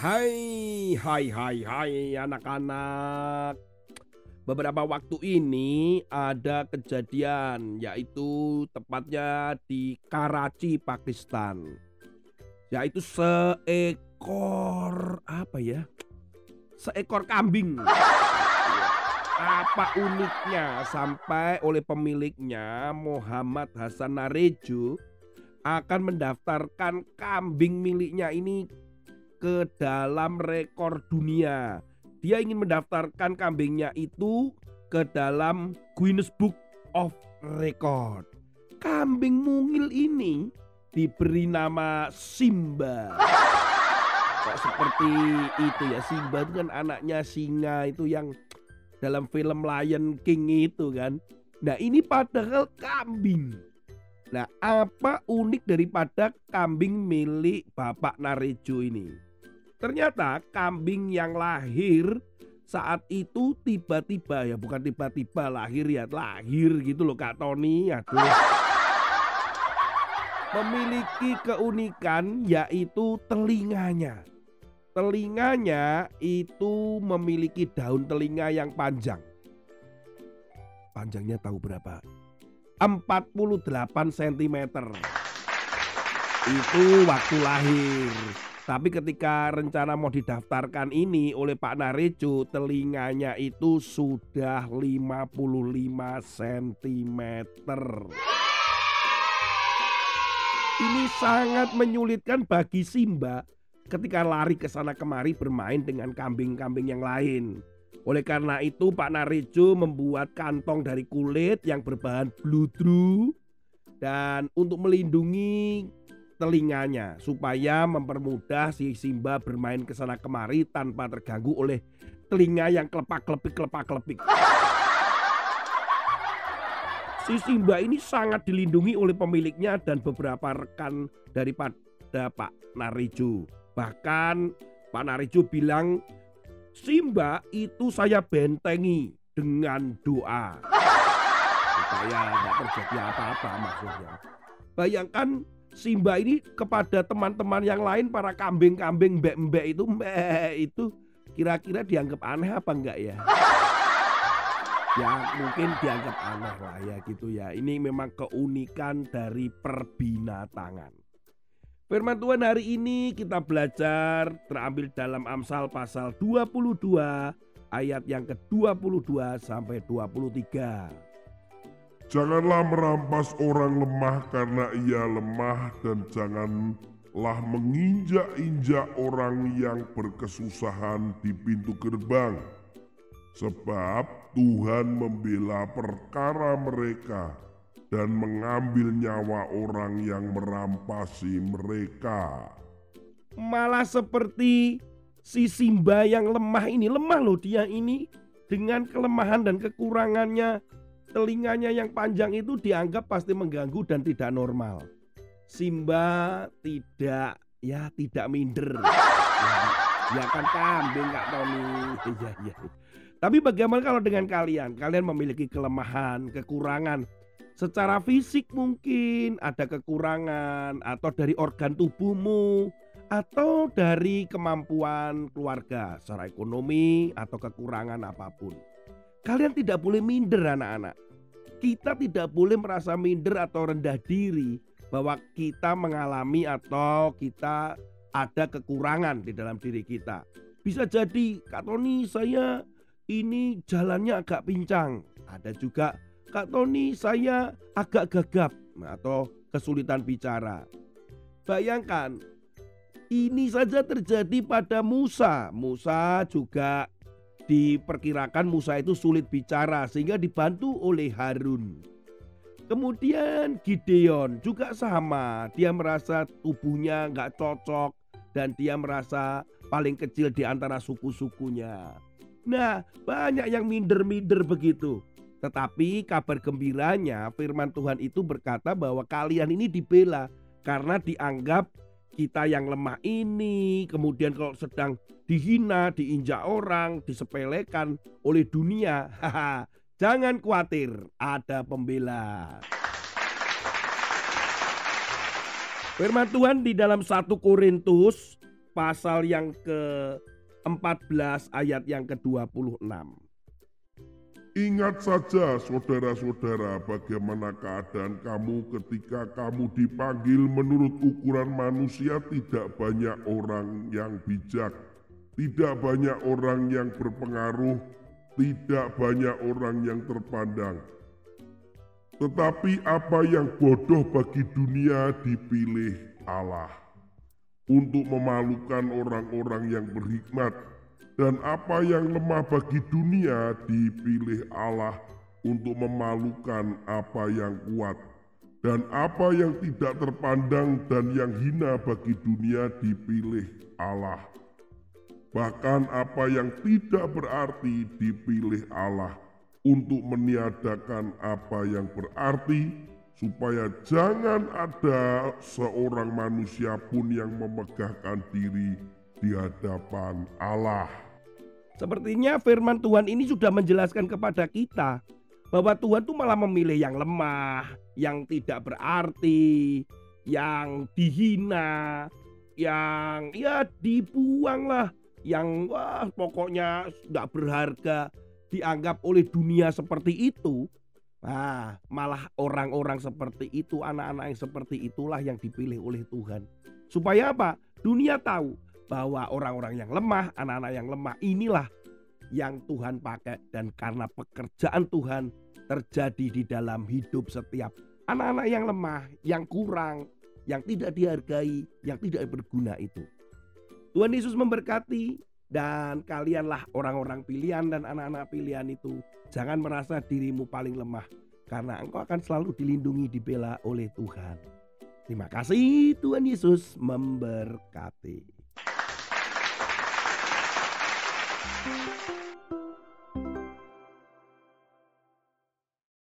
Hai hai hai anak-anak Beberapa waktu ini ada kejadian yaitu tepatnya di Karachi, Pakistan. Yaitu seekor apa ya? Seekor kambing. Apa uniknya sampai oleh pemiliknya Muhammad Hasan Narejo akan mendaftarkan kambing miliknya ini ke dalam rekor dunia dia ingin mendaftarkan kambingnya itu ke dalam Guinness Book of Record. Kambing mungil ini diberi nama Simba. Kok seperti itu ya Simba itu kan anaknya singa itu yang dalam film Lion King itu kan. Nah ini padahal kambing. Nah apa unik daripada kambing milik Bapak Narejo ini? Ternyata kambing yang lahir saat itu tiba-tiba ya bukan tiba-tiba lahir ya lahir gitu loh Kak Tony. Aduh. Memiliki keunikan yaitu telinganya. Telinganya itu memiliki daun telinga yang panjang. Panjangnya tahu berapa? 48 cm itu waktu lahir tapi ketika rencana mau didaftarkan ini oleh Pak Narejo, telinganya itu sudah 55 cm. Ini sangat menyulitkan bagi Simba ketika lari ke sana kemari bermain dengan kambing-kambing yang lain. Oleh karena itu Pak Narejo membuat kantong dari kulit yang berbahan bludru dan untuk melindungi telinganya supaya mempermudah si Simba bermain ke sana kemari tanpa terganggu oleh telinga yang kelepak-kelepik kelepak-kelepik. Si Simba ini sangat dilindungi oleh pemiliknya dan beberapa rekan daripada Pak Narijo. Bahkan Pak Narijo bilang Simba itu saya bentengi dengan doa supaya tidak terjadi apa-apa maksudnya. Bayangkan Simba ini kepada teman-teman yang lain para kambing-kambing mbek-mbek itu mbek itu kira-kira dianggap aneh apa enggak ya? Ya mungkin dianggap aneh lah ya gitu ya. Ini memang keunikan dari perbinatangan. Firman Tuhan hari ini kita belajar terambil dalam Amsal pasal 22 ayat yang ke-22 sampai 23. Janganlah merampas orang lemah karena ia lemah dan janganlah menginjak-injak orang yang berkesusahan di pintu gerbang. Sebab Tuhan membela perkara mereka dan mengambil nyawa orang yang merampasi mereka. Malah seperti si Simba yang lemah ini, lemah loh dia ini dengan kelemahan dan kekurangannya telinganya yang panjang itu dianggap pasti mengganggu dan tidak normal. Simba tidak ya tidak minder. Ya, ya kan kambing Kak Tony. Iya iya. Tapi bagaimana kalau dengan kalian? Kalian memiliki kelemahan, kekurangan secara fisik mungkin ada kekurangan atau dari organ tubuhmu atau dari kemampuan keluarga secara ekonomi atau kekurangan apa pun. Kalian tidak boleh minder anak-anak. Kita tidak boleh merasa minder atau rendah diri bahwa kita mengalami atau kita ada kekurangan di dalam diri kita. Bisa jadi, Kak Tony saya ini jalannya agak pincang. Ada juga, Kak Tony saya agak gagap atau kesulitan bicara. Bayangkan, ini saja terjadi pada Musa. Musa juga diperkirakan Musa itu sulit bicara sehingga dibantu oleh Harun. Kemudian Gideon juga sama, dia merasa tubuhnya nggak cocok dan dia merasa paling kecil di antara suku-sukunya. Nah, banyak yang minder-minder begitu. Tetapi kabar gembiranya firman Tuhan itu berkata bahwa kalian ini dibela karena dianggap kita yang lemah ini, kemudian kalau sedang dihina, diinjak orang, disepelekan oleh dunia, jangan khawatir, ada pembela. Firman Tuhan di dalam 1 Korintus pasal yang ke 14 ayat yang ke-26. Ingat saja saudara-saudara bagaimana keadaan kamu ketika kamu dipanggil menurut ukuran manusia tidak banyak orang yang bijak, tidak banyak orang yang berpengaruh, tidak banyak orang yang terpandang. Tetapi apa yang bodoh bagi dunia dipilih Allah untuk memalukan orang-orang yang berhikmat dan apa yang lemah bagi dunia dipilih Allah untuk memalukan apa yang kuat. Dan apa yang tidak terpandang dan yang hina bagi dunia dipilih Allah. Bahkan apa yang tidak berarti dipilih Allah untuk meniadakan apa yang berarti supaya jangan ada seorang manusia pun yang memegahkan diri di hadapan Allah. Sepertinya firman Tuhan ini sudah menjelaskan kepada kita bahwa Tuhan tuh malah memilih yang lemah, yang tidak berarti, yang dihina, yang ya dibuang lah, yang wah pokoknya nggak berharga dianggap oleh dunia seperti itu. Nah, malah orang-orang seperti itu, anak-anak yang seperti itulah yang dipilih oleh Tuhan. Supaya apa? Dunia tahu bahwa orang-orang yang lemah, anak-anak yang lemah inilah yang Tuhan pakai dan karena pekerjaan Tuhan terjadi di dalam hidup setiap anak-anak yang lemah, yang kurang, yang tidak dihargai, yang tidak berguna itu. Tuhan Yesus memberkati dan kalianlah orang-orang pilihan dan anak-anak pilihan itu. Jangan merasa dirimu paling lemah karena engkau akan selalu dilindungi dibela oleh Tuhan. Terima kasih Tuhan Yesus memberkati. Thank you.